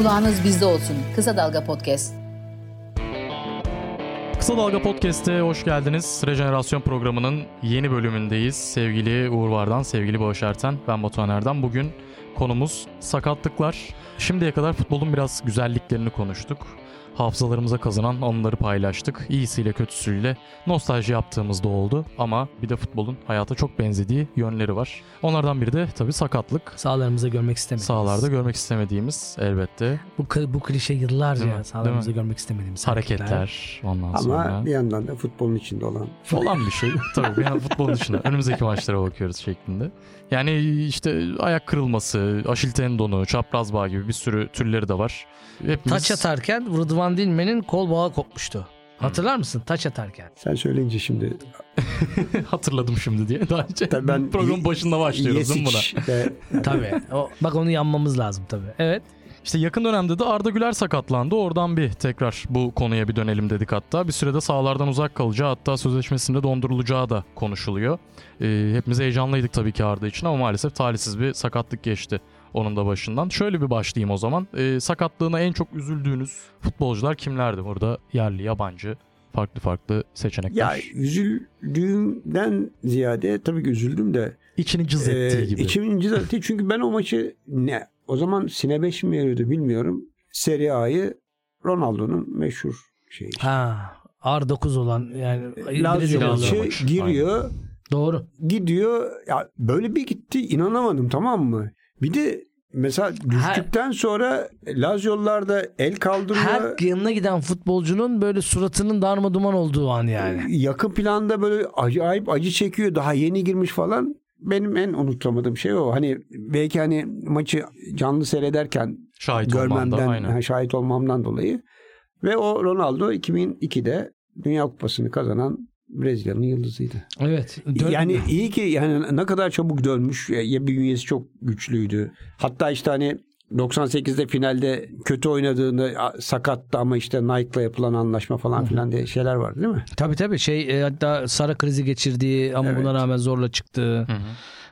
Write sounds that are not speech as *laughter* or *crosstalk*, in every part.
Kulağınız bizde olsun. Kısa Dalga Podcast. Kısa Dalga Podcast'e hoş geldiniz. Rejenerasyon programının yeni bölümündeyiz. Sevgili Uğur Vardan, sevgili Bağış Erten, ben Batuhan Erdem. Bugün konumuz sakatlıklar. Şimdiye kadar futbolun biraz güzelliklerini konuştuk hafızalarımıza kazanan anıları paylaştık. İyisiyle kötüsüyle nostalji yaptığımız da oldu ama bir de futbolun hayata çok benzediği yönleri var. Onlardan biri de tabii sakatlık. Sahalarımızda görmek istemediğimiz. Sahalarda görmek istemediğimiz elbette. Bu, bu klişe yıllarca Değil sahalarımızda görmek istemediğimiz hareketler. hareketler ondan ama sonra. Ama bir yandan da futbolun içinde olan. Olan bir şey. *laughs* tabii bir yandan futbolun içinde. Önümüzdeki maçlara bakıyoruz şeklinde. Yani işte ayak kırılması, aşil tendonu, çapraz bağ gibi bir sürü türleri de var. Hepimiz... Taç atarken Rıdvan Dilmen'in kol bağı kopmuştu. Hatırlar mısın taç atarken? Sen söyleyince şimdi *laughs* hatırladım şimdi diye. Daha önce tabii ben programın başında başlıyoruz değil mi buna? *laughs* tabii. O, bak onu yanmamız lazım tabii. Evet. İşte yakın dönemde de Arda Güler sakatlandı. Oradan bir tekrar bu konuya bir dönelim dedik hatta. Bir sürede sahalardan uzak kalacağı hatta sözleşmesinde dondurulacağı da konuşuluyor. Ee, hepimiz heyecanlıydık tabii ki Arda için ama maalesef talihsiz bir sakatlık geçti onun da başından. Şöyle bir başlayayım o zaman. Ee, sakatlığına en çok üzüldüğünüz futbolcular kimlerdi burada? Yerli, yabancı, farklı farklı seçenekler. Ya üzüldüğümden ziyade tabii ki üzüldüm de. İçini cız ettiği e, gibi. İçimin cız ettiği *laughs* çünkü ben o maçı ne o zaman Sine 5 mi veriyordu bilmiyorum. Serie A'yı Ronaldo'nun meşhur şeyi. Ha, R9 olan yani Lazio maçı giriyor. Aynen. Doğru. Gidiyor. Ya böyle bir gitti inanamadım tamam mı? Bir de mesela düştükten her, sonra Lazio'larda el kaldırıyor. Her yanına giden futbolcunun böyle suratının darma duman olduğu an yani. Yakın planda böyle acayip acı çekiyor. Daha yeni girmiş falan. Benim en unutamadığım şey o. Hani belki hani maçı canlı seyrederken şahit görmemden, olmamda, aynen. şahit olmamdan dolayı. Ve o Ronaldo 2002'de Dünya Kupası'nı kazanan Brezilya'nın yıldızıydı. Evet. Dön- yani iyi ki yani ne kadar çabuk dönmüş. Ya bir bünyesi çok güçlüydü. Hatta işte hani 98'de finalde kötü oynadığında sakattı ama işte Nike'la yapılan anlaşma falan filan diye şeyler vardı değil mi? Tabii tabii şey e, hatta Sara krizi geçirdiği ama evet. buna rağmen zorla çıktı. Hı hı.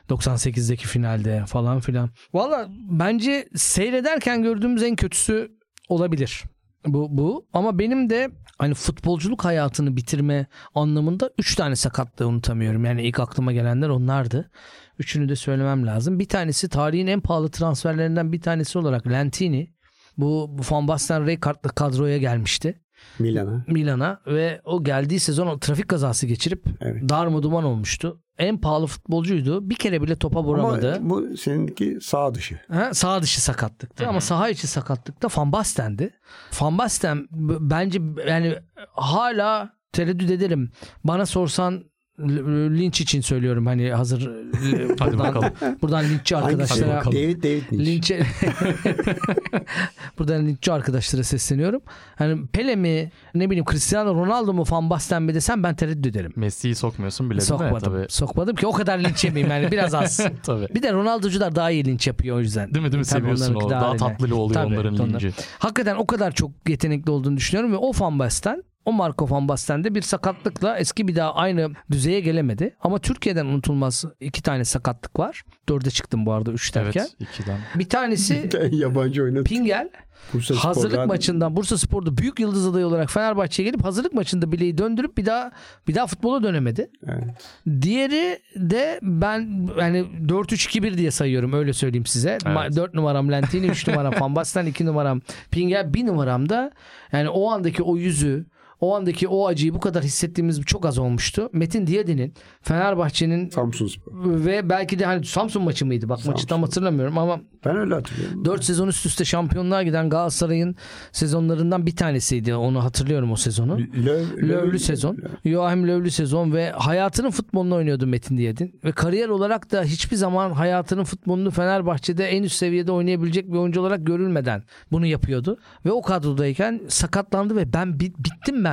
98'deki finalde falan filan. Valla bence seyrederken gördüğümüz en kötüsü olabilir. Bu bu ama benim de hani futbolculuk hayatını bitirme anlamında 3 tane sakatlığı unutamıyorum. Yani ilk aklıma gelenler onlardı. Üçünü de söylemem lazım. Bir tanesi tarihin en pahalı transferlerinden bir tanesi olarak Lentini. Bu, bu Van Basten Rijkaard'la kadroya gelmişti. Milan'a. Milan'a ve o geldiği sezon o trafik kazası geçirip evet. darma duman olmuştu. En pahalı futbolcuydu. Bir kere bile topa vuramadı. Ama bu seninki sağ dışı. Ha, sağ dışı sakatlıktı Hı-hı. ama saha içi sakatlıkta Van Basten'di. Van Basten bence yani hala tereddüt ederim. Bana sorsan linç için söylüyorum hani hazır *laughs* Hadi buradan, bakalım. buradan linççi arkadaşlara David David linç. *laughs* buradan linççi arkadaşlara sesleniyorum. Hani Pele mi ne bileyim Cristiano Ronaldo mu Van Basten mi desem ben tereddüt ederim. Messi'yi sokmuyorsun bile Sokmadım. değil mi? Tabii. Sokmadım ki o kadar linç yemeyeyim yani biraz az. *laughs* Tabii. Bir de Ronaldo'cular daha iyi linç yapıyor o yüzden. Değil mi değil mi Tabii seviyorsun o. Daha, daha tatlı oluyor Tabii, onların linci. Hakikaten o kadar çok yetenekli olduğunu düşünüyorum ve o Van Basten o Marco van Basten'de bir sakatlıkla eski bir daha aynı düzeye gelemedi. Ama Türkiye'den unutulmaz iki tane sakatlık var. Dörde çıktım bu arada üç derken. Evet ikiden. Bir tanesi yabancı oynadı. Pingel. Bursa hazırlık Spor'dan... maçından Bursa Spor'da büyük yıldız adayı olarak Fenerbahçe'ye gelip hazırlık maçında bileği döndürüp bir daha bir daha futbola dönemedi. Evet. Diğeri de ben yani 4-3-2-1 diye sayıyorum öyle söyleyeyim size. Evet. 4 numaram Lentini, 3 numaram *laughs* Van Basten, 2 numaram Pingel, 1 numaram da yani o andaki o yüzü o andaki o acıyı bu kadar hissettiğimiz çok az olmuştu. Metin Diyadi'nin Fenerbahçe'nin Samsun ve belki de hani Samsun maçı mıydı? Bak Samsun. maçı tam hatırlamıyorum ama ben öyle hatırlıyorum. 4 sezon üst üste şampiyonluğa giden Galatasaray'ın sezonlarından bir tanesiydi. Onu hatırlıyorum o sezonu. Löv, Lövlü sezon. Joachim Lövlü sezon ve hayatının futbolunu oynuyordu Metin Diyadin. Ve kariyer olarak da hiçbir zaman hayatının futbolunu Fenerbahçe'de en üst seviyede oynayabilecek bir oyuncu olarak görülmeden bunu yapıyordu. Ve o kadrodayken sakatlandı ve ben bittim ben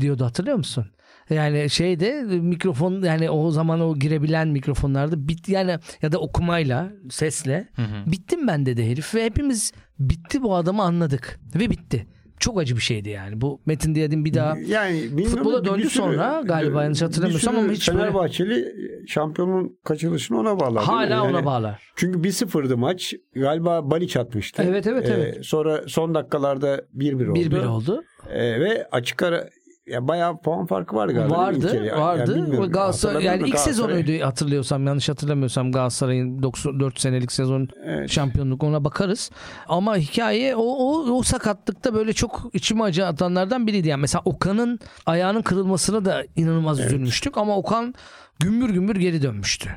diyordu hatırlıyor musun? Yani şeyde mikrofon yani o zaman o girebilen mikrofonlarda bit yani ya da okumayla sesle hı hı. bittim ben dedi herif ve hepimiz bitti bu adamı anladık ve bitti. Çok acı bir şeydi yani. Bu Metin Diyadin bir daha yani Futbola döndü sonra galiba, yanlış hatırlamıyorsam sürü ama hiç böyle- Fenerbahçeli şampiyonun kaçırılışını ona bağlar. hala Yani ona bağlar. Çünkü 1-0'dı maç. Galiba Baliç atmıştı. Evet, evet, Ee, evet. Sonra son dakikalarda 1-1 oldu. 1-1 oldu. Ee, ve açık ara ya bayağı puan farkı var galiba. Vardı? Ya- vardı. yani Galatasaray yani ilk sezonuydu hatırlıyorsam yanlış hatırlamıyorsam Galatasaray'ın 94 senelik sezon Evet. şampiyonluk ona bakarız. Ama hikaye o, o, o sakatlıkta böyle çok içime acı atanlardan biriydi. Yani mesela Okan'ın ayağının kırılmasına da inanılmaz üzülmüştük ama Okan gümbür gümbür geri dönmüştü.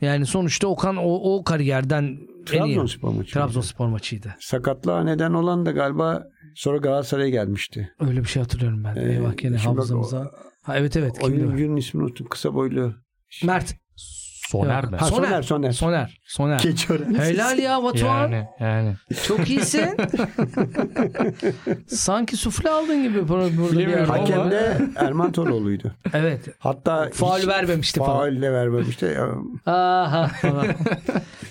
Yani sonuçta Okan o, o kariyerden. Trabzonspor maçı. Trabzonspor maçıydı. Sakatlığa neden olan da galiba sonra Galatasaray'a gelmişti. Öyle bir şey hatırlıyorum ben. Ee, Eyvah gene hafızamıza. Ha, evet evet. Oyuncunun ismini unuttum. Kısa boylu. Mert. Soner Yok. mi? Ha, Soner. Soner, Soner. Soner. Soner. Keçiören. Helal ya Batuhan. Yani yani. Çok iyisin. *laughs* Sanki sufle aldın gibi burada burada bir Bilmiyorum. yerde. Hakem de Erman Toroğlu'ydu. Evet. Hatta Faul hiç vermemişti falan. Faul de vermemişti. Ya, Aha. *laughs*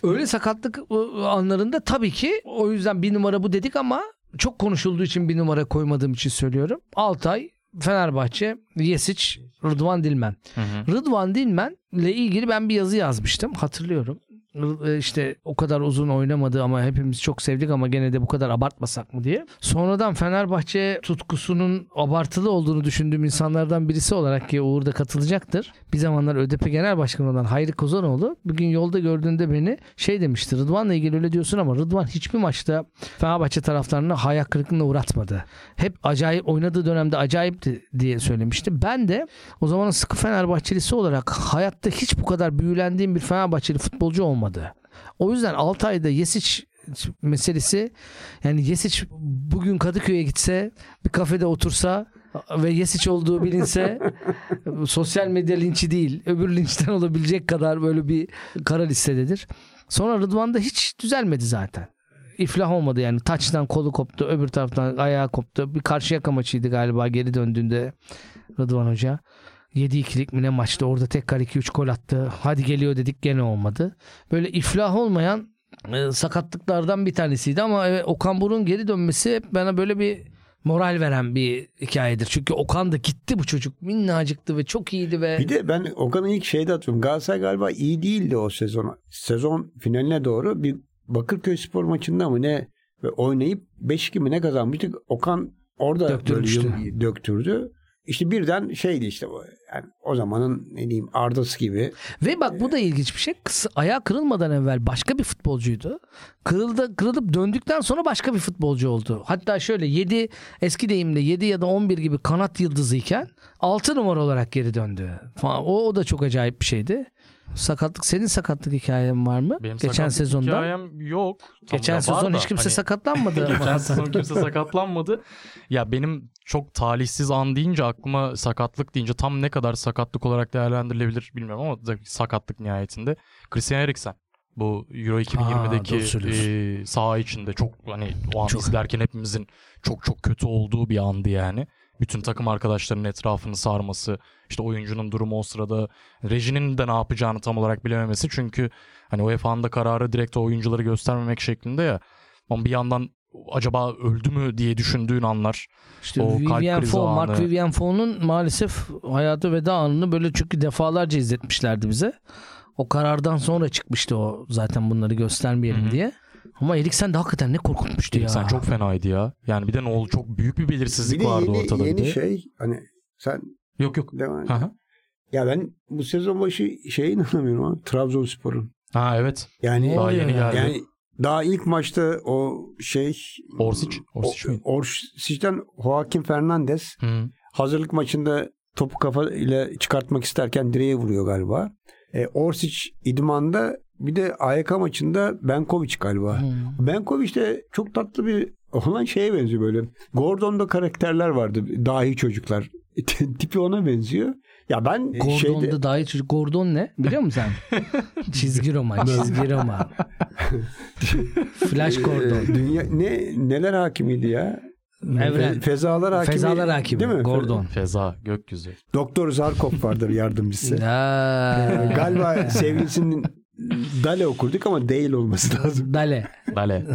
Öyle sakatlık anlarında tabii ki o yüzden bir numara bu dedik ama çok konuşulduğu için bir numara koymadığım için söylüyorum. Altay, Fenerbahçe, Yesic, Rıdvan Dilmen. Hı hı. Rıdvan Dilmen ile ilgili ben bir yazı yazmıştım hatırlıyorum. R- işte o kadar uzun oynamadı ama hepimiz çok sevdik ama gene de bu kadar abartmasak mı diye. Sonradan Fenerbahçe tutkusunun abartılı olduğunu düşündüğüm insanlardan birisi olarak ki Uğur da katılacaktır. Bir zamanlar ÖDP Genel Başkanı olan Hayri Kozanoğlu bugün yolda gördüğünde beni şey demişti. Rıdvan'la ilgili öyle diyorsun ama Rıdvan hiçbir maçta Fenerbahçe taraftarını hayal kırıklığına uğratmadı. Hep acayip oynadığı dönemde acayipti diye söylemişti. Ben de o zamanın sıkı Fenerbahçelisi olarak hayatta hiç bu kadar büyülendiğim bir Fenerbahçeli futbolcu olmadı. O yüzden 6 ayda Yesic meselesi yani Yesic bugün Kadıköy'e gitse bir kafede otursa ve Yesic olduğu bilinse *laughs* sosyal medya linçi değil öbür linçten *laughs* olabilecek kadar böyle bir kara listededir. Sonra Rıdvan'da hiç düzelmedi zaten. İflah olmadı yani taçtan kolu koptu öbür taraftan ayağı koptu. Bir karşıyaka maçıydı galiba geri döndüğünde Rıdvan Hoca. 7-2'lik mi ne maçtı orada tekrar 2-3 gol attı. Hadi geliyor dedik gene olmadı. Böyle iflah olmayan e, sakatlıklardan bir tanesiydi ama evet, Okan Buruk'un geri dönmesi hep bana böyle bir moral veren bir hikayedir. Çünkü Okan da gitti bu çocuk minnacıktı ve çok iyiydi ve Bir de ben Okan'ı ilk şeyde atıyorum. Galatasaray galiba iyi değildi o sezon. Sezon finaline doğru bir Bakırköy spor maçında mı ne ve oynayıp 5-2 mi ne kazanmıştık. Okan orada döktürdü. İşte birden şeydi işte bu. Yani o zamanın ne diyeyim Ardası gibi. Ve bak bu da ilginç bir şey. Kısa, ayağı kırılmadan evvel başka bir futbolcuydu. Kırıldı, kırılıp döndükten sonra başka bir futbolcu oldu. Hatta şöyle 7 eski deyimle 7 ya da 11 gibi kanat yıldızıyken 6 numara olarak geri döndü. Falan. O, o da çok acayip bir şeydi. Sakatlık senin sakatlık hikayen var mı? Benim Geçen sezonda. hikayem yok. Tam Geçen sezon hiç kimse hani- sakatlanmadı. *laughs* Geçen sezon kimse sakatlanmadı. Ya benim çok talihsiz an deyince aklıma sakatlık deyince tam ne kadar sakatlık olarak değerlendirilebilir bilmiyorum ama sakatlık nihayetinde. Christian Eriksen bu Euro doğru 2020'deki söylüyorsun. e, saha içinde çok hani o an Çok. izlerken hepimizin çok çok kötü olduğu bir andı yani. Bütün takım arkadaşlarının etrafını sarması, işte oyuncunun durumu o sırada rejinin de ne yapacağını tam olarak bilememesi çünkü hani UEFA'nın da kararı direkt o oyuncuları göstermemek şeklinde ya. Ama bir yandan acaba öldü mü diye düşündüğün anlar. İşte O Vivian Fo, Mark. Vivian Fo'nun maalesef hayatı veda anını böyle çünkü defalarca izletmişlerdi bize. O karardan sonra çıkmıştı o zaten bunları göstermeyelim Hı hı. diye. Ama Eriksen de hakikaten ne korkutmuştu ya. Sen çok fenaydı ya. Yani bir de ne oldu çok büyük bir belirsizlik Bir de vardı yeni, ortada. bir yeni de. şey hani sen Yok yok. devam hı. Ya ben bu sezon başı şeye inanamıyorum abi. Trabzonspor'un. Ha evet. Yani Daha yeni geldi. yani daha ilk maçta o şey Orsic. Orsic miydi? Orsic'ten Joaquin Fernandez Hı. hazırlık maçında topu kafa ile çıkartmak isterken direğe vuruyor galiba. E, Orsic idmanda bir de AYK maçında Benkovic galiba. Hmm. Benkovic de çok tatlı bir olan şeye benziyor böyle. Gordon'da karakterler vardı. Dahi çocuklar. *laughs* Tipi ona benziyor. Ya ben Gordon'da şeyde daha iyi çocuk. Gordon ne? Biliyor musun sen? *laughs* çizgi roman, çizgi roman. Flash Gordon. e, dünya ne neler hakimiydi ya? Evren. Fe- Fezalar hakimi. Fezalar hakimi. Değil mi? Gordon. Feza, gökyüzü. Doktor Zarkov vardır yardımcısı. *laughs* Ya. Galiba sevgilisinin Dale okurduk ama değil olması lazım. Dale. Dale.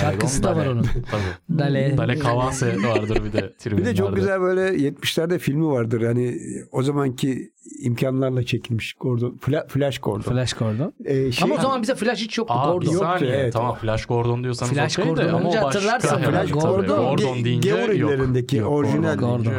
Şarkısı da var onun. Tabii. Dale. Dale Kavase vardır bir de Bir de çok güzel böyle 70'lerde filmi vardır. Yani o zamanki imkanlarla çekilmiş Gordon. Fla- Flash Gordon. Flash Gordon. Ee, şey- Ama o zaman bize Flash hiç yoktu. Aa, Gordon. Yoktu, saniye. evet. Tamam Flash Gordon diyorsanız Flash okey de Gordon ama o başka hatırlarsın. Flash Gordon. Gordon deyince Gavur Yok, orijinal Gordon.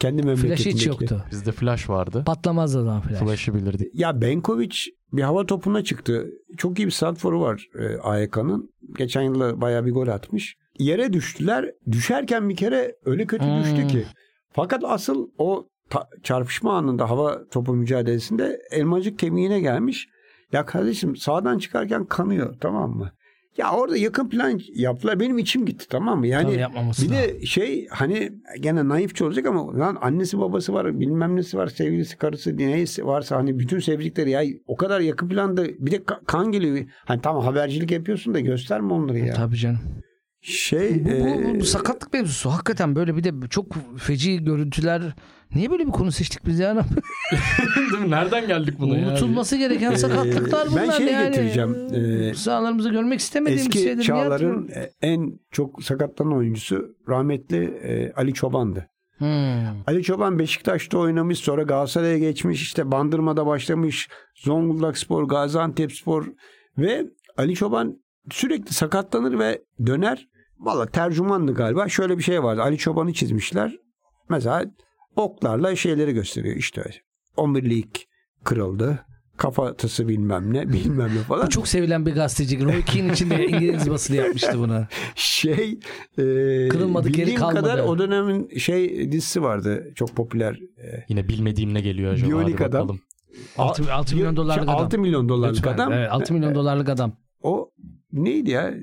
Kendi Flash memleketindeki. hiç yoktu. Bizde Flash vardı. Patlamaz o zaman Flash. Flash'ı bilirdik. Ya Benkovic bir hava topuna çıktı. Çok iyi bir santrforu var e, AYK'nın. Geçen yılda bayağı bir gol atmış. Yere düştüler. Düşerken bir kere öyle kötü Hmm. düştü ki. Fakat asıl o ta- çarpışma anında hava topu mücadelesinde elmacık kemiğine gelmiş. Ya kardeşim sağdan çıkarken kanıyor tamam mı? Ya orada yakın plan yaptılar. Benim içim gitti tamam mı? Yani bir de şey hani gene naifçe olacak ama lan annesi babası var bilmem nesi var sevgilisi karısı neyse varsa hani bütün sevdikleri ya o kadar yakın planda bir de ka- kan geliyor. Hani tamam habercilik yapıyorsun da gösterme onları ya. Tabii canım. Şey Bu, bu, e, bu sakatlık mevzusu hakikaten böyle bir de çok feci görüntüler. Niye böyle bir konu seçtik biz ya? *laughs* Değil mi? Nereden geldik buna? Unutulması gereken sakatlıklar ben bunlar şey yani. getireceğim. Ee, Sahalarımızda görmek istemediğim eski şeyleri çağların en çok sakatlanan oyuncusu rahmetli e, Ali Çoban'dı. Hmm. Ali Çoban Beşiktaş'ta oynamış sonra Galatasaray'a geçmiş işte Bandırma'da başlamış Zonguldak Spor, Gaziantep Spor ve Ali Çoban sürekli sakatlanır ve döner. Valla tercümandı galiba. Şöyle bir şey vardı. Ali Çoban'ı çizmişler. Mesela oklarla şeyleri gösteriyor. İşte omurilik kırıldı. Kafatası bilmem ne *laughs* bilmem ne falan. Bu çok sevilen bir gazeteci. Roy Keane için de *laughs* İngiliz basını yapmıştı bunu. şey e, Kırılmadı, geri kalmadı. kadar o dönemin şey dizisi vardı. Çok popüler. E, Yine bilmediğim ne geliyor acaba? Biyonik adam. bakalım. 6, 6 milyon dolarlık adam. 6 milyon dolarlık Lütfen. adam. Evet, 6 milyon dolarlık adam. O neydi ya?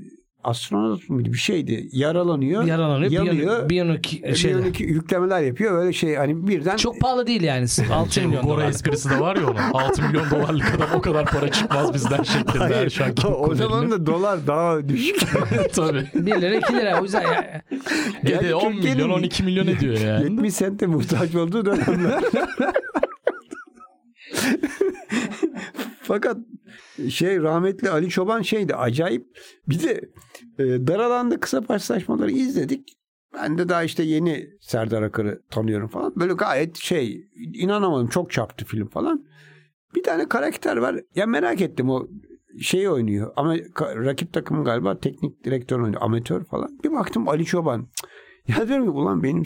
Astronot muydu? Bir şeydi. Yaralanıyor. Yaralanıyor. Yanıyor. Biyonik şey. biyonik yüklemeler yapıyor. Böyle şey hani birden Çok pahalı değil yani. *laughs* 6 Şey, milyon Gora dolar. esprisi de var ya onun. 6 milyon dolarlık adam o kadar para çıkmaz bizden şeklinde. Hayır, şarkı o zaman da dolar daha düşük. *laughs* Tabii. 1 lira 2 lira. O yüzden ya, Gede 10 Türkiye'nin milyon 12 milyon ediyor yani. 70 sente muhtaç olduğu dönemler. *laughs* Fakat şey rahmetli Ali Çoban şeydi acayip. Bir de e, dar alanda kısa paslaşmaları izledik. Ben de daha işte yeni Serdar Akar'ı tanıyorum falan. Böyle gayet şey inanamadım çok çarptı film falan. Bir tane karakter var. Ya merak ettim o şey oynuyor. Ama rakip takım galiba teknik direktör oynuyor. Amatör falan. Bir baktım Ali Çoban. Cık. Ya diyorum ki ulan benim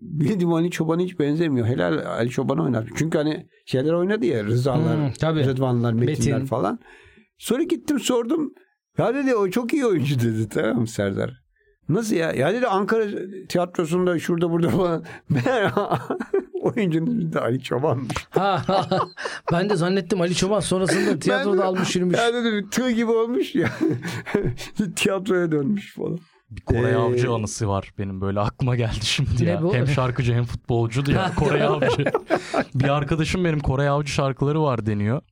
bildiğim Ali Çoban'a hiç benzemiyor. Helal Ali Çoban'a oynar. Çünkü hani şeyler oynadı ya Rıza'lar, Hmm, tabii. Rıdvanlar, Metinler Metin. falan. Sonra gittim sordum. Ya dedi o çok iyi oyuncu dedi. Tamam mı Serdar? Nasıl ya? Ya dedi Ankara tiyatrosunda şurada burada falan. *laughs* *laughs* Oyuncunun bir de Ali Çoban'mış. *laughs* Ha, ha, ben de zannettim Ali Çoban sonrasında tiyatroda almış yürümüş. Ya dedi tığ gibi olmuş ya. Tiyatroya dönmüş falan. Bir Koray Ee, Avcı anısı var benim böyle aklıma geldi şimdi Ne ya. bu? Hem şarkıcı hem futbolcu ya *laughs* Koray Avcı. bir arkadaşım benim Koray Avcı şarkıları var deniyor.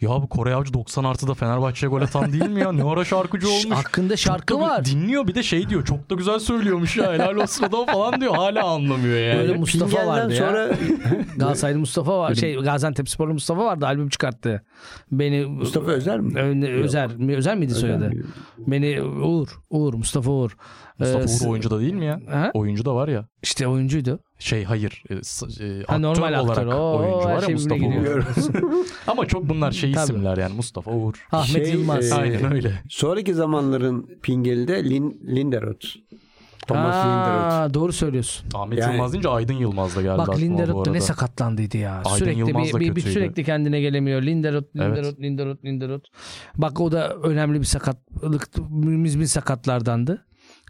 Ya bu Koray Avcı 90 artıda Fenerbahçe'ye gol atan değil mi ya? Ne ara şarkıcı *laughs* olmuş? Hakkında şarkı var. Dinliyor bir de şey diyor. Çok da güzel söylüyormuş ya. Helal olsun adam falan diyor. Hala anlamıyor yani. Öyle Mustafa Fingen'den vardı ya. sonra *laughs* Galatasaraylı Mustafa var. Şey Gaziantep Sporlu Mustafa vardı. Albüm çıkarttı. Beni Mustafa Özer mi? Ö- Özer. mi- Özer miydi soyadı? mi? Beni Uğur. Uğur. Mustafa Uğur. Mustafa Ee, Uğur oyuncu da değil mi ya? Ha? Oyuncu da var ya. İşte oyuncuydu. Şey hayır. E, e, Ha, aktör normal aktör. olarak Oo, oyuncu var ya Mustafa Uğur. gidiyor. *laughs* Ama çok bunlar şey Tabii. isimler yani. Mustafa Uğur. Ahmet Şey, Yılmaz. e, Aynen öyle. Sonraki zamanların Pingeli de Lin, Linderoth. Thomas. Aa, doğru söylüyorsun. Ahmet Yani- Yılmaz deyince Aydın Yılmaz da geldi Bak Linderoth da ne sakatlandıydı ya. Aydın sürekli Yılmaz bir, da bir, bir sürekli kendine gelemiyor. Linderoth, Evet. Linderoth, Linderoth, Linderoth. Bak o da önemli bir sakatlık, müzmin sakatlardandı.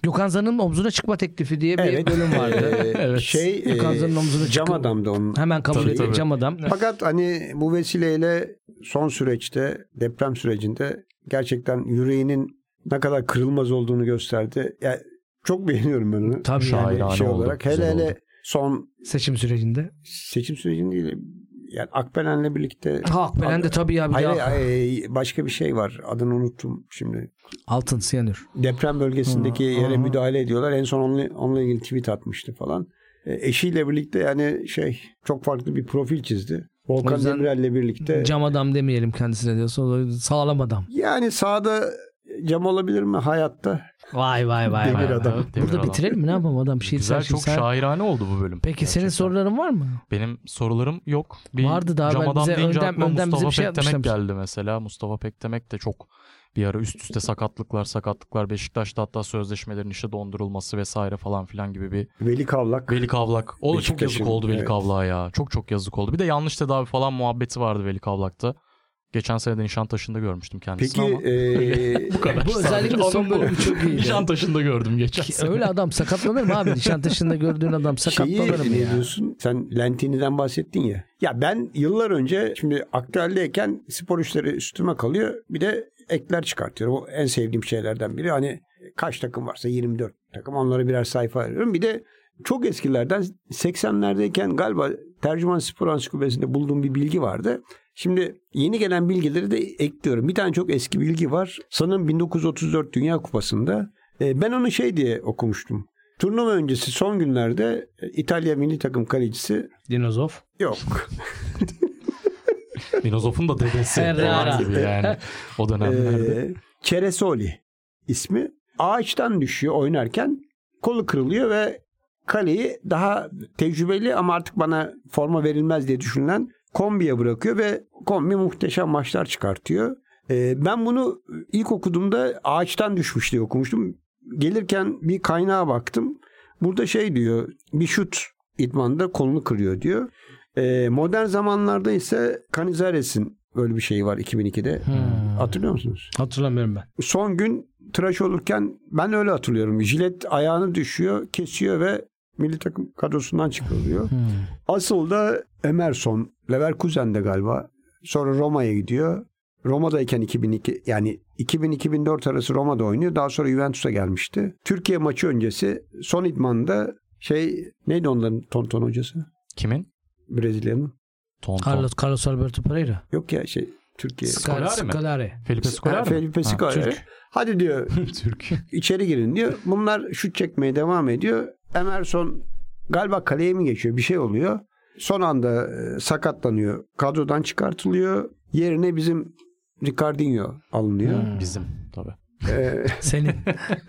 Gökhan Zan'ın omzuna çıkma teklifi diye bir Evet. bölüm vardı. Ee, Evet. Şey Gökhan Zan'ın e, omzuna cam çıkıp- adamdı onun. Hemen kabul Tabii, cam adam. Fakat hani bu vesileyle son süreçte deprem sürecinde gerçekten yüreğinin ne kadar kırılmaz olduğunu gösterdi. Yani çok beğeniyorum ben onu. Tabii yani. şey oldu, olarak. Hele hele oldu. son Seçim sürecinde. seçim sürecinde değil. Yani Akbelen'le birlikte Ha ben de tabii ya bir Hayır, hayır, başka bir şey var. Adını unuttum şimdi. Altın siyanür. Deprem bölgesindeki Hı, yere hı. müdahale ediyorlar. En son onunla, onunla ilgili tweet atmıştı falan. E, eşiyle birlikte yani şey çok farklı bir profil çizdi. Volkan Demirel'le birlikte. Cam adam demeyelim kendisine diyorsa sağlam adam. Yani sahada cam olabilir mi hayatta? Vay vay vay. Demir vay. adam. Evet, demir Burada adam. bitirelim mi ne yapalım adam bir şey Güzel çok sen- şairane oldu bu bölüm. Peki senin Gerçekten. soruların var mı? Benim sorularım yok. Bir Vardı daha ben- adam bize önden- önden bize Mustafa bir şey Pekdemek yapmışlar. geldi mesela. Mustafa Pekdemek de çok bir ara üst üste sakatlıklar sakatlıklar Beşiktaş'ta hatta sözleşmelerin işte dondurulması vesaire falan filan gibi bir Veli Kavlak. Veli Kavlak. O da çok yazık oldu Veli evet. Kavlak'a ya. Çok çok yazık oldu. Bir de yanlış tedavi falan muhabbeti vardı Veli Kavlak'ta. Geçen sene de Nişantaşı'nda görmüştüm kendisini Peki ama. e, *laughs* Bu özellikle Sadece son onun bu. bölümü çok iyiydi. Nişantaşı'nda gördüm geçen Ki sene. Öyle adam sakatlanır mı abi? Nişantaşı'nda gördüğün adam sakatlanır mı ya? diyorsun? Sen Lentini'den bahsettin ya. Ya ben yıllar önce şimdi aktueldeyken spor işleri üstüme kalıyor. Bir de ekler çıkartıyorum. O en sevdiğim şeylerden biri. Hani kaç takım varsa 24 takım onlara birer sayfa arıyorum. Bir de çok eskilerden 80'lerdeyken galiba Tercüman Spor Ansiklopedisi'nde bulduğum bir bilgi vardı. Şimdi yeni gelen bilgileri de ekliyorum. Bir tane çok eski bilgi var. Sanırım 1934 Dünya Kupası'nda. E, ben onu şey diye okumuştum. Turnuva öncesi son günlerde e, İtalya milli takım kalecisi Dinozof. yok. *laughs* Dinozof'un da dedesi gibi yani o dönemlerde. Ee, Ceresoli ismi. Ağaçtan düşüyor oynarken kolu kırılıyor ve kaleyi daha tecrübeli ama artık bana forma verilmez diye düşünülen kombiye bırakıyor ve kombi muhteşem maçlar çıkartıyor. Ee, ben bunu ilk okuduğumda ağaçtan düşmüş diye okumuştum. Gelirken bir kaynağa baktım. Burada şey diyor bir şut idmanda kolunu kırıyor diyor. Ee, modern zamanlarda ise Canizares'in böyle bir şeyi var 2002'de. Hmm. Hatırlıyor musunuz? Hatırlamıyorum ben. Son gün tıraş olurken ben öyle hatırlıyorum. Jilet ayağını düşüyor, kesiyor ve milli takım kadrosundan çıkarılıyor. Hmm. Asıl da Emerson, Leverkusen'de galiba. Sonra Roma'ya gidiyor. Roma'dayken 2002 yani 2000-2004 arası Roma'da oynuyor. Daha sonra Juventus'a gelmişti. Türkiye maçı öncesi son idmanda şey neydi onların tonton hocası? Kimin? Brezilya'nın. Tonton. Carlos, Carlos Alberto Pereira. Yok ya şey Türkiye. Scolari mi? Scolari. Felipe Scolari Ha, mi? Felipe Ha, Scolari. Türk. Hadi diyor *laughs* Türk. içeri girin diyor. Bunlar şut çekmeye devam ediyor. Emerson galiba kaleye mi geçiyor bir şey oluyor. Son anda e, sakatlanıyor. Kadrodan çıkartılıyor. Yerine bizim Ricardinho alınıyor. Hmm. Bizim tabii. Ee, *laughs* Senin.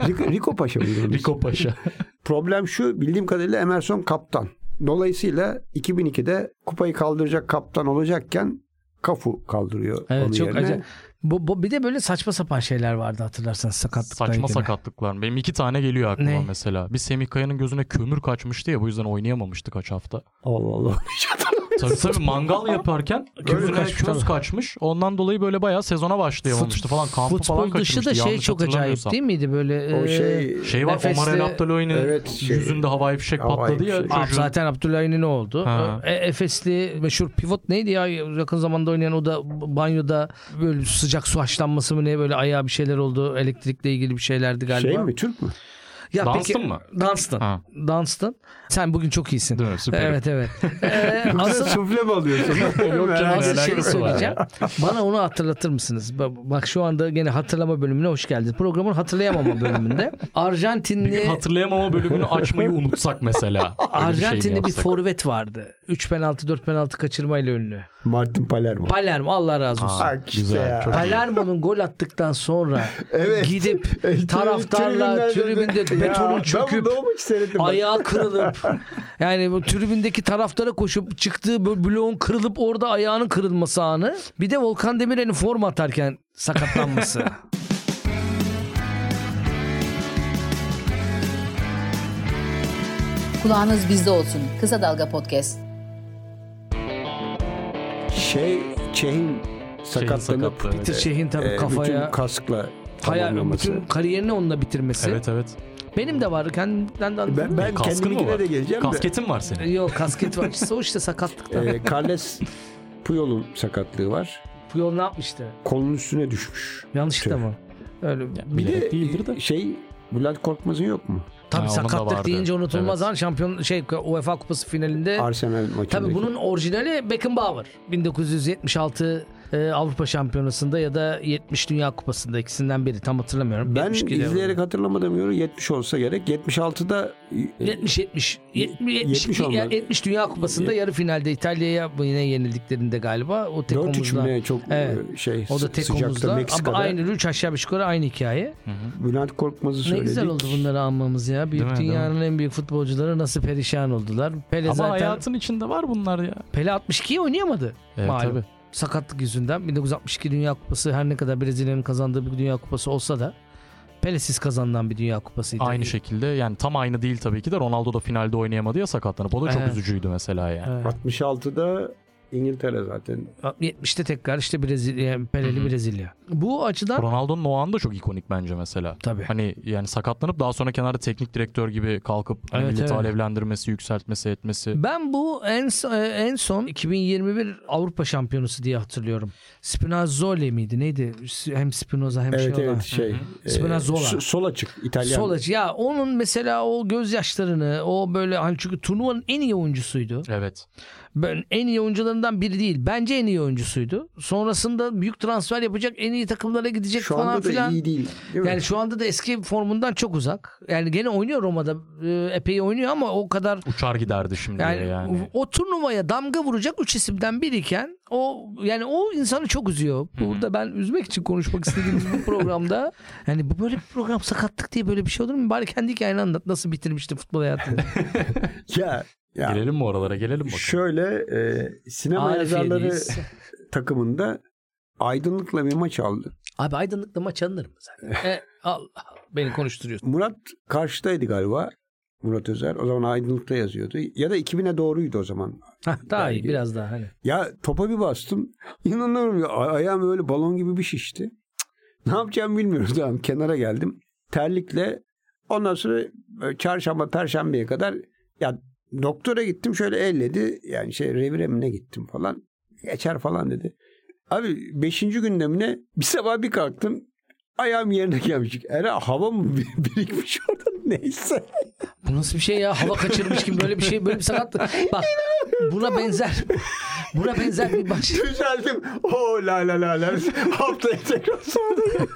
Rico, Rico Paşa mıydı? Rico Paşa. Problem şu bildiğim kadarıyla Emerson kaptan. Dolayısıyla 2002'de kupayı kaldıracak kaptan olacakken Kafu kaldırıyor Evet onun çok yerine. acayip. Bu, bu, bir de böyle saçma sapan şeyler vardı hatırlarsanız sakatlıkla Saçma ilgili. sakatlıklar. Benim iki tane geliyor aklıma Ne? mesela. Bir Semih Kaya'nın gözüne kömür kaçmıştı ya bu yüzden oynayamamıştı kaç hafta. Allah Allah. Tabii tabii mangal yaparken gözüne kaçmış, köz tabii. kaçmış. Ondan dolayı böyle bayağı sezona başlayamamıştı falan. Kampı falan Futbol dışı kaçırmıştı. da şey çok acayip değil miydi böyle? O e, şey Şey var Nefesli- Omar El Abdaloy'un Evet, şey- yüzünde havai fişek Havai patladı ya fişek. Abi çocuğun. zaten Abdullah'ın ne oldu? E, Efesli meşhur pivot neydi ya yakın zamanda oynayan o da banyoda böyle sıcak su haşlanması mı ne böyle ayağı bir şeyler oldu elektrikle ilgili bir şeylerdi galiba. şey mi Türk mü? Ya Dunstan peki, mı? Dunstan. Ha. Dunstan. Sen bugün çok iyisin. Değil mi? Süper. Evet evet. *laughs* Ee, asıl Sufle mi alıyorsun? *laughs* Yok canım, asıl şeyi söyleyeceğim. Bana onu hatırlatır mısınız? Ba- Bak şu anda gene hatırlama bölümüne hoş geldiniz. Programın hatırlayamama bölümünde. Bir Arjantinli hatırlayamama bölümünü açmayı unutsak mesela. Bir şey Arjantinli bir forvet vardı. 3 penaltı 4 penaltı kaçırmayla ünlü. Martin Palermo. Palermo Allah razı olsun. Bak işte güzel. ya. Palermo'nun gol attıktan sonra *laughs* Evet. gidip *laughs* taraftarla tribünde betonun çöküp ayağı kırılıp *laughs* yani bu tribündeki taraftara koşup çıktığı bloğun kırılıp orada ayağının kırılması anı. Bir de Volkan Demirel'in forma atarken sakatlanması. Kulağınız bizde olsun. Kısa Dalga Podcast. Şey Çeh'in sakatlanıp sakatlığı, evet. Peter Şeh'in tabii e, kafaya bütün kaskla hayal, tamamlaması. bütün kariyerini onunla bitirmesi. Evet evet. Benim de var. Kendimden de Ben, ben Kaskın mı var? de geleceğim de. Kasketin var senin. Yok kasket var. İşte *laughs* o işte sakatlıktan. E, Carles Puyol'un sakatlığı var. Puyol ne yapmıştı? Kolun üstüne düşmüş. Yanlışlıkla Tüh. mı? Öyle. Bir bilerek de değildir de. şey Bülent Korkmaz'ın yok mu? Tabii Ha, onun da sakatlık vardı. deyince unutulmaz Evet. an şampiyon şey UEFA Kupası finalinde Arsenal maçındaki. Tabii bunun orijinali Beckenbauer. 1976 e, Avrupa Şampiyonası'nda ya da 70 Dünya Kupası'nda ikisinden biri tam hatırlamıyorum. Ben 72 de izleyerek hatırlamadım diyorum 70 olsa gerek. 76'da 70 70 70 70 70, olmalı. 70 Dünya Kupası'nda yarı finalde İtalya'ya yine yenildiklerinde galiba o tek 4-3 omuzla. mü ne çok Evet. e, şey O da tek sıcakta omuzla. Ama aynı 3 aşağı 5 yukarı aynı hikaye. Bülent Korkmaz'ı Ne söyledik. güzel oldu bunları almamız ya. Büyük Değil mi, değil dünyanın en büyük futbolcuları nasıl perişan oldular. Pele Ama zaten hayatın içinde var bunlar ya. Pele 62'yi oynayamadı. Evet Malum. tabii. Sakatlık yüzünden 1962 Dünya Kupası her ne kadar Brezilya'nın kazandığı bir Dünya Kupası olsa da Pele'siz kazanılan bir Dünya Kupasıydı. Aynı şekilde yani tam aynı değil tabii ki de Ronaldo da finalde oynayamadı ya sakatlanıp. O da çok Evet. üzücüydü mesela yani. Evet. 66'da İngiltere zaten. 70'te tekrar işte Brezilya, Pele'li. Brezilya. Bu açıdan Ronaldo'nun o an da çok ikonik bence mesela. tabii. Hani yani sakatlanıp daha sonra kenarda teknik direktör gibi kalkıp hani Evet, milleti evet. alevlendirmesi, yükseltmesi, etmesi. Ben bu en so- en son 2021 Avrupa Şampiyonası diye hatırlıyorum. Spinazzola miydi? Neydi? Hem Spinoza hem Evet şey olan. evet şey. e, Spinazzola. so- sol açık İtalyan. Sol açı. Ya onun mesela o gözyaşlarını o böyle hani çünkü turnuvanın en iyi oyuncusuydu. Evet. Ben en iyi oyuncularından biri değil. Bence en iyi oyuncusuydu. Sonrasında büyük transfer yapacak, en iyi takımlara gidecek Şu falan anda da filan. iyi değil. değil mi? Yani şu anda da eski formundan çok uzak. Yani gene oynuyor Roma'da. e, Epey oynuyor ama o kadar Uçar giderdi şimdi yani, yani. o turnuvaya damga vuracak üç isimden biriyken o yani o insanı çok üzüyor. Burada ben üzmek için konuşmak istediğimiz bu programda *laughs* yani bu böyle bir program sakatlık diye böyle bir şey olur mu? Bari kendi hikayeni anlat. Nasıl bitirmişti futbol hayatını? *laughs* ya, ya Gelelim mi oralara? Gelelim bakalım. şöyle e, sinema yazarları Arifiye'deyiz. *laughs* takımında aydınlıkla bir maç aldı. Abi aydınlıkla maç alınır mı zaten? *laughs* e, Allah beni konuşturuyorsun. Murat karşıdaydı galiba. Murat Özer. O zaman aydınlıkta yazıyordu. Ya da 2000'e doğruydu o zaman. Hah, daha iyi biraz daha hani. Ya topa bir bastım. *laughs* İnanamıyorum ya. Ay- Ayağım öyle balon gibi bir şişti. Ne yapacağımı bilmiyorum. Tamam kenara geldim. Terlikle ondan sonra böyle çarşamba perşembeye kadar ya doktora gittim şöyle elledi. Yani şey revire mi ne gittim falan. Geçer falan dedi. Abi beşinci günde mi ne bir sabah bir kalktım. Ayağım yerine gelmiş. Era hava mı bir- *laughs* birikmiş orada neyse. Bu nasıl bir şey ya? Hava kaçırmış gibi böyle bir şey böyle bir sakatlık. Bak buna benzer buna benzer bir baş. Düzeldim. Oo la la la la. Haftaya tekrar sonra.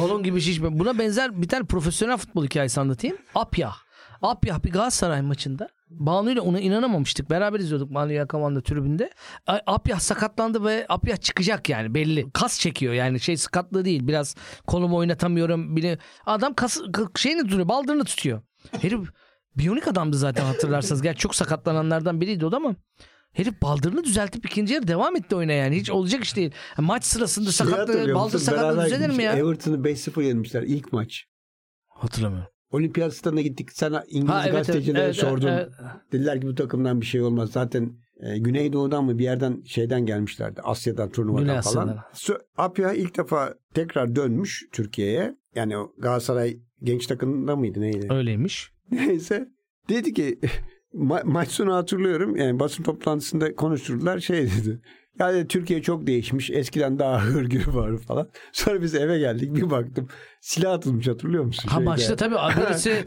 Balon gibi şişme. Buna benzer bir tane profesyonel futbol hikayesi anlatayım. Apyah. Apyah bir Galatasaray maçında. Banu ile ona inanamamıştık. Beraber izliyorduk Banu Yakaman'da tribünde. Apyah sakatlandı ve Apyah çıkacak yani belli. Kas çekiyor yani şey sakatlığı değil. Biraz kolumu oynatamıyorum. Bile. Adam kas, şeyini tutuyor baldırını tutuyor. Herif biyonik adamdı zaten hatırlarsanız. Gerçi çok sakatlananlardan biriydi o da ama. Herif baldırını düzeltip ikinci yarı devam etti oyuna yani. Hiç olacak iş değil. Maç sırasında Şeyi sakatlığı, baldır sakatlığı düzelir mi ya? Everton'ı 5-0 yenmişler ilk maç. Hatırlamıyorum. Olimpiyat stadına gittik. Sana İngiliz Ha, evet, evet, gazetecilere evet, sordum. evet. Dediler ki bu takımdan bir şey olmaz. Zaten e, Güneydoğu'dan mı bir yerden şeyden gelmişlerdi. Asya'dan turnuvadan Güney falan. Asya'dan. Sö- Apya ilk defa tekrar dönmüş Türkiye'ye. Yani Galatasaray genç takımında mıydı neydi? Öyleymiş. *laughs* Neyse. Dedi ki *laughs* ma- maç sonu hatırlıyorum. Yani basın toplantısında konuşturdular. Şey dedi. Yani Türkiye çok değişmiş. Eskiden daha hırgür vardı falan. Sonra biz eve geldik. Bir baktım. Silah atılmış hatırlıyor musun? Ha Şeyde. maçta tabii *laughs* birisi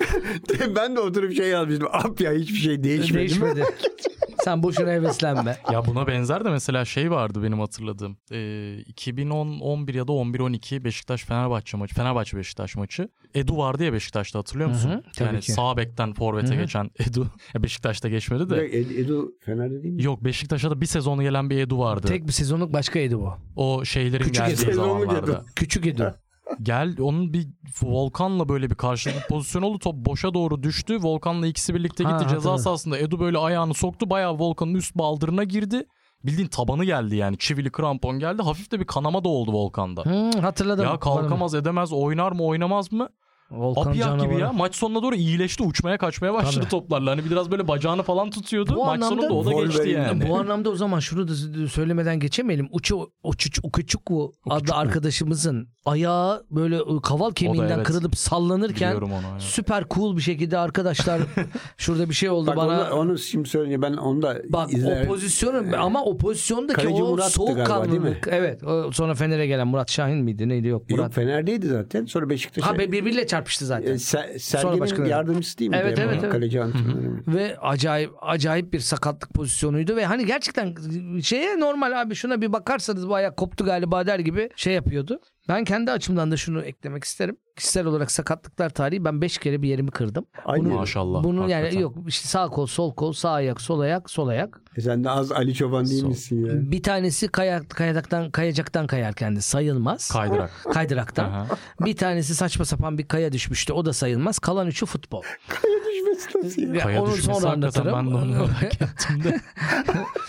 ben de oturup şey yazmıştım. Ap ya hiçbir şey değişmedi. değişmedi. *laughs* Sen boşuna heveslenme. *laughs* Ya buna benzer de mesela şey vardı benim hatırladığım. Ee, 2010 11 ya da 11 12 Beşiktaş Fenerbahçe maçı. Fenerbahçe Beşiktaş maçı. Edu vardı ya Beşiktaş'ta hatırlıyor musun? Hı hı, tabii yani ki. sağ bekten forvete Hı hı. geçen Edu. *laughs* Ya Beşiktaş'ta geçmedi de. Ed- Edu Fener'de değil mi? Yok Beşiktaş'a da bir sezonu gelen bir Edu vardı. Tek bir sezonluk başkaydı bu. O şeylerin Küçük geldiği sezonluk zamanlarda. Edu. Küçük Edu. Gel onun bir Volkan'la böyle bir karşılıklı pozisyon oldu. Top boşa doğru düştü. Volkan'la ikisi birlikte Ha, gitti. Ceza hatırladım. sahasında Edu böyle ayağını soktu. Bayağı Volkan'ın üst baldırına girdi. Bildiğin tabanı geldi yani. Çivili krampon geldi. Hafif de bir kanama da oldu Volkan'da. Hmm, hatırladım. Ya kalkamaz edemez oynar mı oynamaz mı? Volkan gibi canavarı. ya. Maç sonuna doğru iyileşti. Uçmaya kaçmaya başladı Tabii. toplarla. Hani biraz böyle bacağını falan tutuyordu. Bu Maç anlamda sonunda o da geçti yani. Bu *laughs* anlamda o zaman şunu da söylemeden geçemeyelim. Uçu Uçuç Ukuçukwu adlı arkadaşımızın ayağı böyle kaval kemiğinden evet. kırılıp sallanırken onu. evet. süper cool bir şekilde arkadaşlar *laughs* şurada bir şey oldu Bak bana. onu, onu şimdi söyleyince ben onu da Bak izler. o pozisyonu ama o pozisyondaki Kaleci o Murat'tı galiba, değil mi? soğukkanlılık. Evet. O sonra Fener'e gelen Murat Şahin miydi? Neydi yok Murat. Yok Fener'deydi zaten. Sonra Beşiktaş'a. Ha be- birbiriyle çarpıştı zaten. E, Se- Sonra başkanı. yardımcısı değil mi? Evet, evet, evet. Kaleci antrenörü. ve acayip acayip bir sakatlık pozisyonuydu ve hani gerçekten şeye normal abi şuna bir bakarsanız bu ayak koptu galiba der gibi şey yapıyordu. Ben kendi açımdan da şunu eklemek isterim. Kişisel olarak sakatlıklar tarihi ben 5 kere bir yerimi kırdım. Aynı. Maşallah. Bunu yani hakikaten. yok işte sağ kol, sol kol, sağ ayak, sol ayak, sol ayak. E sen de az Ali Çoban değil Sol. misin ya? Bir tanesi kayak, kayacaktan kayacaktan kayarken de sayılmaz. Kaydırak. *laughs* Kaydıraktan. Bir tanesi saçma sapan bir kaya düşmüştü. O da sayılmaz. Kalan üçü futbol. *laughs* Kaya düşmesi nasıl ya? Ya Kaya onu sonra anlatırım. ben de onu merak *laughs* ettim de.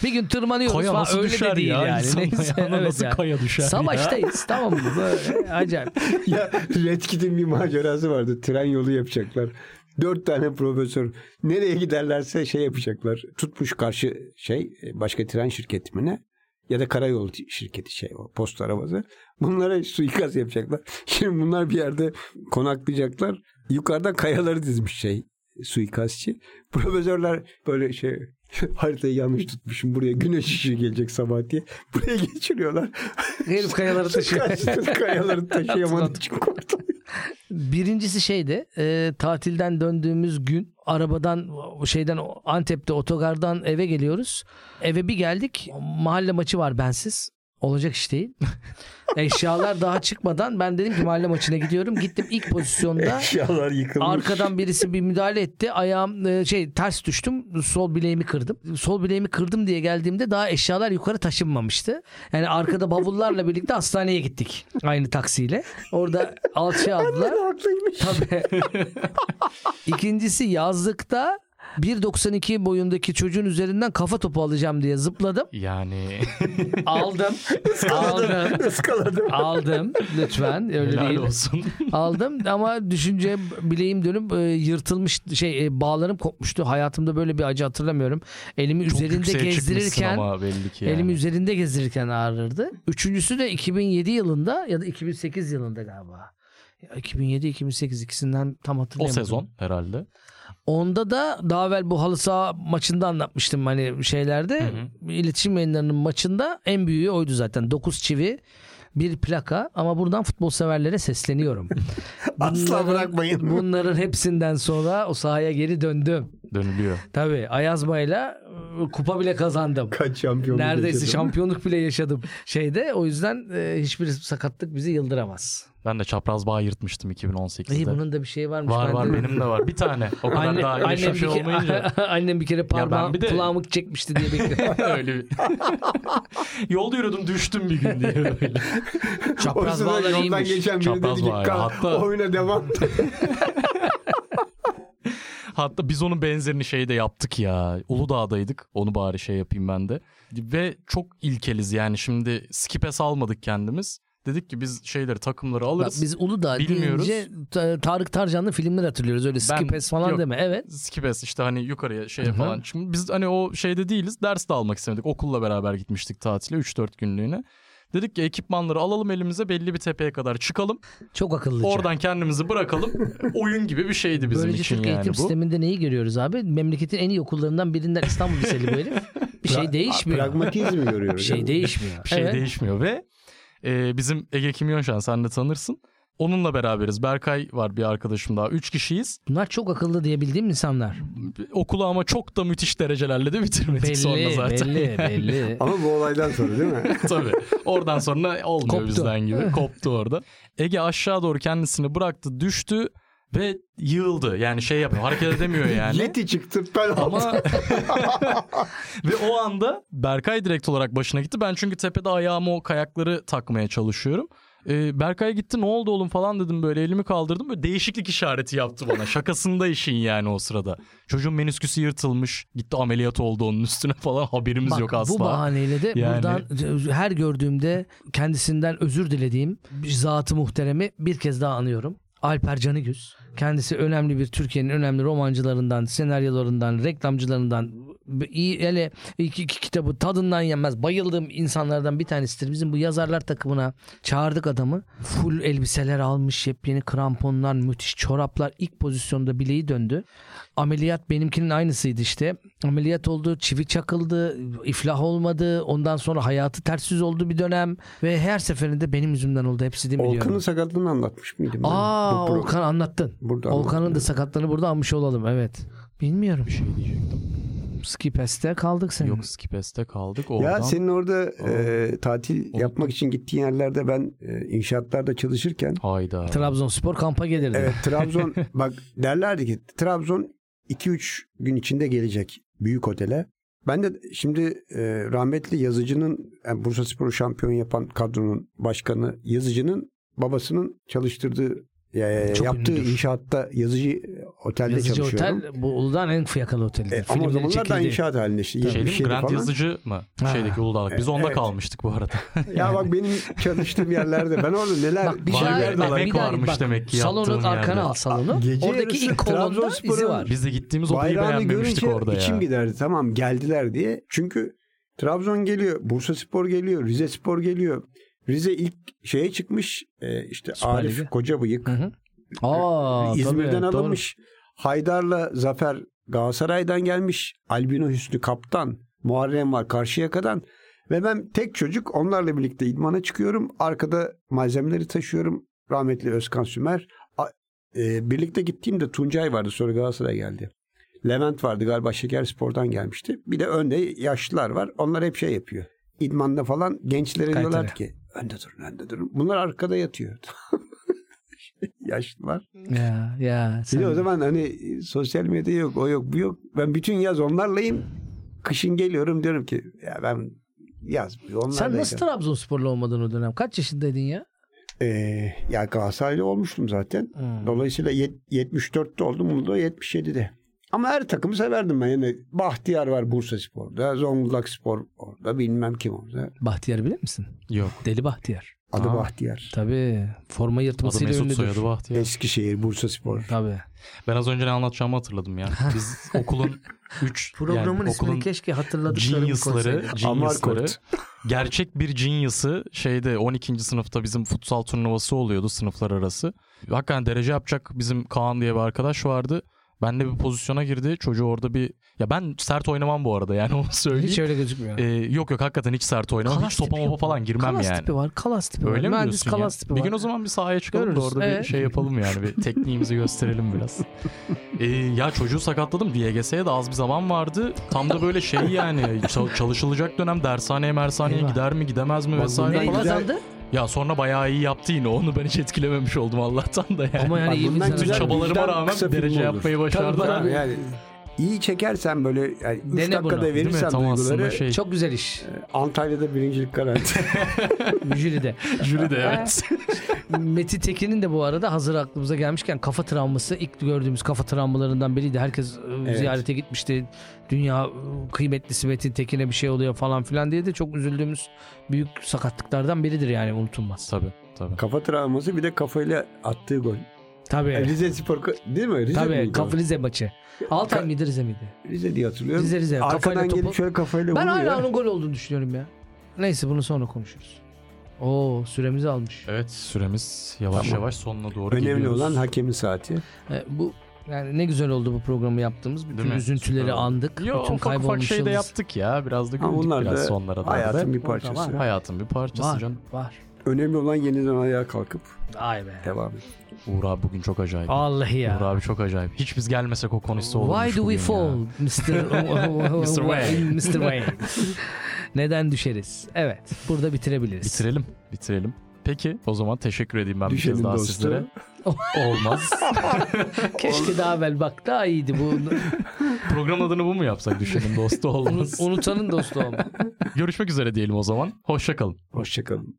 bir gün tırmanıyoruz Kaya falan. nasıl Öyle de değil ya? yani. Neyse, evet nasıl yani. kaya düşer ya? Savaştayız tamam mı? Böyle acayip. *laughs* ya Red Kit'in bir macerası vardı. Tren yolu yapacaklar. Dört tane profesör nereye giderlerse şey yapacaklar. Tutmuş karşı şey başka tren şirketi mi ne? Ya da karayolu şirketi şey o posta arabası. Bunlara suikast yapacaklar. *laughs* Şimdi bunlar bir yerde konaklayacaklar. Yukarıdan kayaları dizmiş şey suikastçı. Profesörler böyle şey *laughs* haritayı yanlış tutmuşum buraya güneş ışığı gelecek sabah diye. Buraya geçiriyorlar. Herif kayaları *laughs* taşıyor. Kayaları taşıyamadığı için korktu. Birincisi şeydi e, tatilden döndüğümüz gün arabadan şeyden Antep'te otogardan eve geliyoruz. Eve bir geldik mahalle maçı var bensiz. Olacak iş değil. *laughs* Eşyalar daha çıkmadan ben dedim ki mahalle maçına gidiyorum. Gittim ilk pozisyonda Eşyalar yıkılmış. arkadan birisi bir müdahale etti. Ayağım e, şey ters düştüm. Sol bileğimi kırdım. Sol bileğimi kırdım diye geldiğimde daha eşyalar yukarı taşınmamıştı. Yani arkada bavullarla birlikte hastaneye gittik. Aynı taksiyle. Orada alçıya aldılar. haklıymış. Tabii. *laughs* İkincisi yazlıkta 1.92 boyundaki çocuğun üzerinden kafa topu alacağım diye zıpladım. Yani Aldım. *laughs* aldım. Iskaladım. Aldım. Lütfen öyle helal değil. olsun. *laughs* Aldım ama düşünce bileğim dönüp e, yırtılmış şey e, bağlarım kopmuştu. Hayatımda böyle bir acı hatırlamıyorum. Elimi Çok üzerinde yükseğe çıkmışsın gezdirirken ama belli ki yani. elimi üzerinde gezdirirken ağrırdı. Üçüncüsü de 2007 yılında ya da 2008 yılında galiba. 2007-2008 ikisinden tam o hatırlayamadım. sezon herhalde. Onda da daha evvel bu halı saha maçında anlatmıştım hani şeylerde. Hı İletişim yayınlarının maçında en büyüğü oydu zaten. 9 çivi bir plaka ama buradan futbol severlere sesleniyorum. *laughs* Asla bırakmayın. Bunların hepsinden sonra o sahaya geri döndüm. Dönülüyor. Tabii Ayazmay'la kupa bile kazandım. Kaç şampiyonluk Neredeyse yaşadım. şampiyonluk bile yaşadım şeyde. O yüzden e, hiçbir sakatlık bizi yıldıramaz. Ben de çapraz bağ yırtmıştım 2018'de. İyi bunun da bir şeyi varmış. var Ben var de- benim de var. Bir tane. O kadar Anne, daha annem, bir şey kere, olmayınca. *laughs* annem bir kere parmağım bir de- kulağımı çekmişti diye bekliyorum. *laughs* Öyle bir. *laughs* Yolda yürüdüm düştüm bir gün diye böyle. Çapraz bağlar yoldan iyiymiş. geçen biri Çapraz dedi ki bağ ya. "Kalk, Hatta- oyuna devam. Hatta biz onun benzerini şeyde yaptık ya. Uludağ'daydık. Onu bari şey yapayım ben de. Ve çok ilkeliz yani şimdi skipes almadık kendimiz. Dedik ki biz şeyleri takımları Bak, alırız. biz Uludağ Bilmiyoruz. deyince Ta- Tarık Tarcan'lı filmler hatırlıyoruz. Öyle Ben- skipes falan yok. deme. Evet. Skipes işte hani yukarıya şeye Hı hı. falan. Şimdi biz hani o şeyde değiliz. Ders de almak istemedik. Okulla beraber gitmiştik tatile 3-4 günlüğüne. Dedik ki ekipmanları alalım elimize belli bir tepeye kadar çıkalım. Çok akıllıca. Oradan kendimizi bırakalım. *laughs* Oyun gibi bir şeydi bizim Böylece için Türk yani eğitim bu. sisteminde neyi görüyoruz abi? Memleketin en iyi okullarından birinden İstanbul Liseli bu herif. Bir şey değişmiyor. Pragmatizmi görüyoruz. Bir şey değişmiyor. Bir şey Evet. değişmiyor ve e, bizim Ege Kimyonşan sen de tanırsın. Onunla beraberiz. Berkay var bir arkadaşım daha. Üç kişiyiz. Bunlar çok akıllı diye bildiğim insanlar. Okulu ama çok da müthiş derecelerle de bitirmedik sonra Belli, zaten. belli, belli. *laughs* Ama bu olaydan sonra değil mi? *laughs* Tabii. Oradan sonra olmuyor Koptu. bizden gibi. *laughs* Koptu orada. Ege aşağı doğru kendisini bıraktı, düştü ve yığıldı. Yani şey yapıyor. Hareket edemiyor yani. Yeti çıktı penaltı. Ama ve o anda Berkay direkt olarak başına gitti. Ben çünkü tepede ayağımı o kayakları takmaya çalışıyorum. Ee, Berkay gitti ne oldu oğlum falan dedim böyle elimi kaldırdım. Böyle değişiklik işareti yaptı bana. *laughs* Şakasında işin yani o sırada. Çocuğun menisküsü yırtılmış. Gitti ameliyat oldu onun üstüne *laughs* falan. Haberimiz Bak, yok asla. Bu bahaneyle de Yani- buradan her gördüğümde kendisinden özür dilediğim zatı muhteremi bir kez daha anıyorum. Alper Canıgüz. Kendisi önemli bir Türkiye'nin önemli romancılarından, senaryolarından, reklamcılarından iyi hele iki, iki kitabı tadından yenmez. Bayıldığım insanlardan bir tanesidir. Bizim bu yazarlar takımına çağırdık adamı. Full elbiseler almış, yepyeni kramponlar, müthiş çoraplar. İlk pozisyonda bileği döndü. Ameliyat benimkinin aynısıydı işte. Ameliyat oldu, çivi çakıldı, iflah olmadı. Ondan sonra hayatı ters yüz oldu bir dönem. Ve her seferinde benim yüzümden oldu. Hepsi de biliyorum. Olkan'ın sakatlığını anlatmış mıydım? ben? Aa Olkan anlattın. Burada Olkan'ın da sakatlığını burada almış olalım evet. Bilmiyorum. Bir şey diyecektim. Skipes'te kaldık senin. Yok Skipes'te kaldık. Oradan... Ya senin orada e, tatil yapmak için gittiğin yerlerde ben e, inşaatlarda çalışırken Hayda. Trabzonspor kampa gelirdi. evet Trabzon *laughs* bak derlerdi ki Trabzon 2-3 gün içinde gelecek büyük otele. Ben de şimdi e, rahmetli yazıcının yani Bursa Spor'u şampiyon yapan kadronun başkanı yazıcının babasının çalıştırdığı e, Çok yaptığı ünlüdür. inşaatta yazıcı otelde Yazıcı çalışıyorum. otel bu Uludağ'ın en fiyakalı otelidir. E, ama o zamanlar da çekildi. inşaat halinde işte. Şey mi? 77 Grant falan. yazıcı mı? Ha. Şeydeki Uludağ'daki. Biz onda Evet. kalmıştık bu arada. Ya bak benim çalıştığım yerlerde ben orada neler Bak bir şey emek bir daha- varmış bak, demek ki Salonun arkana yerde. al salonu. Gece Oradaki ilk kolonda izi var. Biz de gittiğimiz odayı beğenmemiştik görünce orada ya. içim giderdi. Tamam geldiler diye. Çünkü Trabzon geliyor, Bursa Spor geliyor, Rize Spor geliyor. Rize ilk şeye çıkmış e, işte Süper Arif Lig'e. Kocabıyık. Hı hı. Aa, İzmir'den tabii, doğru. alınmış. Haydar'la Zafer Galatasaray'dan gelmiş. Albino Hüsnü kaptan. Muharrem var Karşıyaka'dan. Ve ben tek çocuk onlarla birlikte idmana çıkıyorum. Arkada malzemeleri taşıyorum. Rahmetli Özkan Sümer. A- e, birlikte gittiğimde Tuncay vardı. Sonra Galatasaray geldi. Levent vardı galiba Şeker Spor'dan gelmişti. Bir de önde yaşlılar var. Onlar hep şey yapıyor. İdmanda falan gençlere diyorlar ki önde durun önde durun. Bunlar arkada yatıyor. *laughs* Yaşlılar. Ya ya. Sen- o zaman hani sosyal medya yok, o yok, bu yok. Ben bütün yaz onlarlayım. Kışın geliyorum diyorum ki ya ben yaz onlarlayım. Sen nasıl Trabzonsporlu olmadın o dönem? Kaç yaşındaydın ya? Ee, ya Galatasaraylı olmuştum zaten. Hmm. Dolayısıyla yet- 74'te oldum, bunu da 77'de. Ama her takımı severdim ben. Yani Bahtiyar var Bursa Spor'da, Zonguldak Spor orada, bilmem kim orada. Bahtiyar bilir misin? Yok. Deli Bahtiyar. Adı Aa. Bahtiyar. Tabii. Forma Adı yırtmasıyla Mesut ünlüdür. soyadı Bahtiyar. Eskişehir, Bursa Spor. Tabii. Ben az önce ne anlatacağımı hatırladım ya. *laughs* Biz okulun 3 Programın yani ismini okulun keşke hatırladıklarımı geniusları, koysaydım. geniusları gerçek bir genius'ı şeyde 12. sınıfta bizim futsal turnuvası oluyordu sınıflar arası. Hakikaten derece yapacak bizim Kaan diye bir arkadaş vardı. Ben de bir pozisyona girdi. Çocuğu orada bir... Ya ben sert oynamam bu arada yani *laughs* onu söyleyeyim. Hiç öyle gözükmüyor. Ee, yok yok hakikaten hiç sert oynamam. Kalas hiç topa mopa falan girmem kalas yani. tipi var. Kalas tipi var. Öyle mi Mühendis diyorsun kalas ya? tipi Bir var. gün o zaman bir sahaya çıkalım Görürüz, da orada evet. bir şey yapalım yani. Bir *laughs* tekniğimizi gösterelim biraz. Ee, ya çocuğu sakatladım. DGS'ye de az bir zaman vardı. Tam da böyle şey yani çal- çalışılacak dönem dershaneye mersaneye gider mi gidemez mi vesaire falan. güzel- kazandı? Ya sonra bayağı iyi yaptı yine. Onu ben hiç etkilememiş oldum Allah'tan da yani. Ama yani Bak iyi bir bundan insan. güzel çabalarıma vicdan rağmen kısa derece olur. yapmayı başardı. Tabii, tabii. Yani iyi çekersen böyle yani 3 Dene bunu, dakikada mi? verirsen Tam aslında duyguları şey. Çok güzel iş. Antalya'da birincilik garanti. *laughs* Jüride. Jüri de evet. Meti Tekin'in de bu arada hazır aklımıza gelmişken kafa travması ilk gördüğümüz kafa travmalarından biriydi. Herkes e, Evet. ziyarete gitmişti. Dünya e, kıymetlisi Metin Tekin'e bir şey oluyor falan filan diye de çok üzüldüğümüz büyük sakatlıklardan biridir yani unutulmaz. tabii tabii. Kafa travması bir de kafayla attığı gol. Tabii. Yani Rize Spor değil mi? Rize Tabii. miydi o? Kafa Rize maçı. Altay mıydı Rize miydi? Rize diye hatırlıyorum. Rize Rize. Kafayla Arkadan topu- gelip şöyle kafayla Ben vuruyor. hala onun gol olduğunu düşünüyorum ya. Neyse bunu sonra konuşuruz. Oo süremizi almış. Evet süremiz yavaş Tamam. yavaş sonuna doğru Önemli geliyoruz. olan hakemin saati. E, bu yani ne güzel oldu bu programı yaptığımız. Bütün Değil mi? üzüntüleri Süper oldu. andık. Yo, bütün ufak ufak kaybolmuş şey de yıldız. yaptık ya. Biraz da güldük biraz da sonlara doğru. hayatın bir parçası. var. Hayatın bir parçası Var, canım. var. Önemli olan yeniden ayağa kalkıp Ay be. devam et. Uğur abi bugün çok acayip. Vallahi ya. Uğur abi çok acayip. Hiç biz gelmesek o konuşsa olurmuş Why do bugün we ya. fall? Mr. *laughs* Mr. Wayne. Mr. Wayne. Neden düşeriz? Evet. Burada bitirebiliriz. Bitirelim. Bitirelim. Peki o zaman teşekkür edeyim ben bir Düşenin kez daha dostu. sizlere. *laughs* Olmaz. *laughs* Keşke daha evvel bak daha iyiydi bu. Program adını bu mu yapsak düşünün dostu olmaz. Unut- unutanın dostu olma. Görüşmek üzere diyelim o zaman. Hoşçakalın. Hoşçakalın.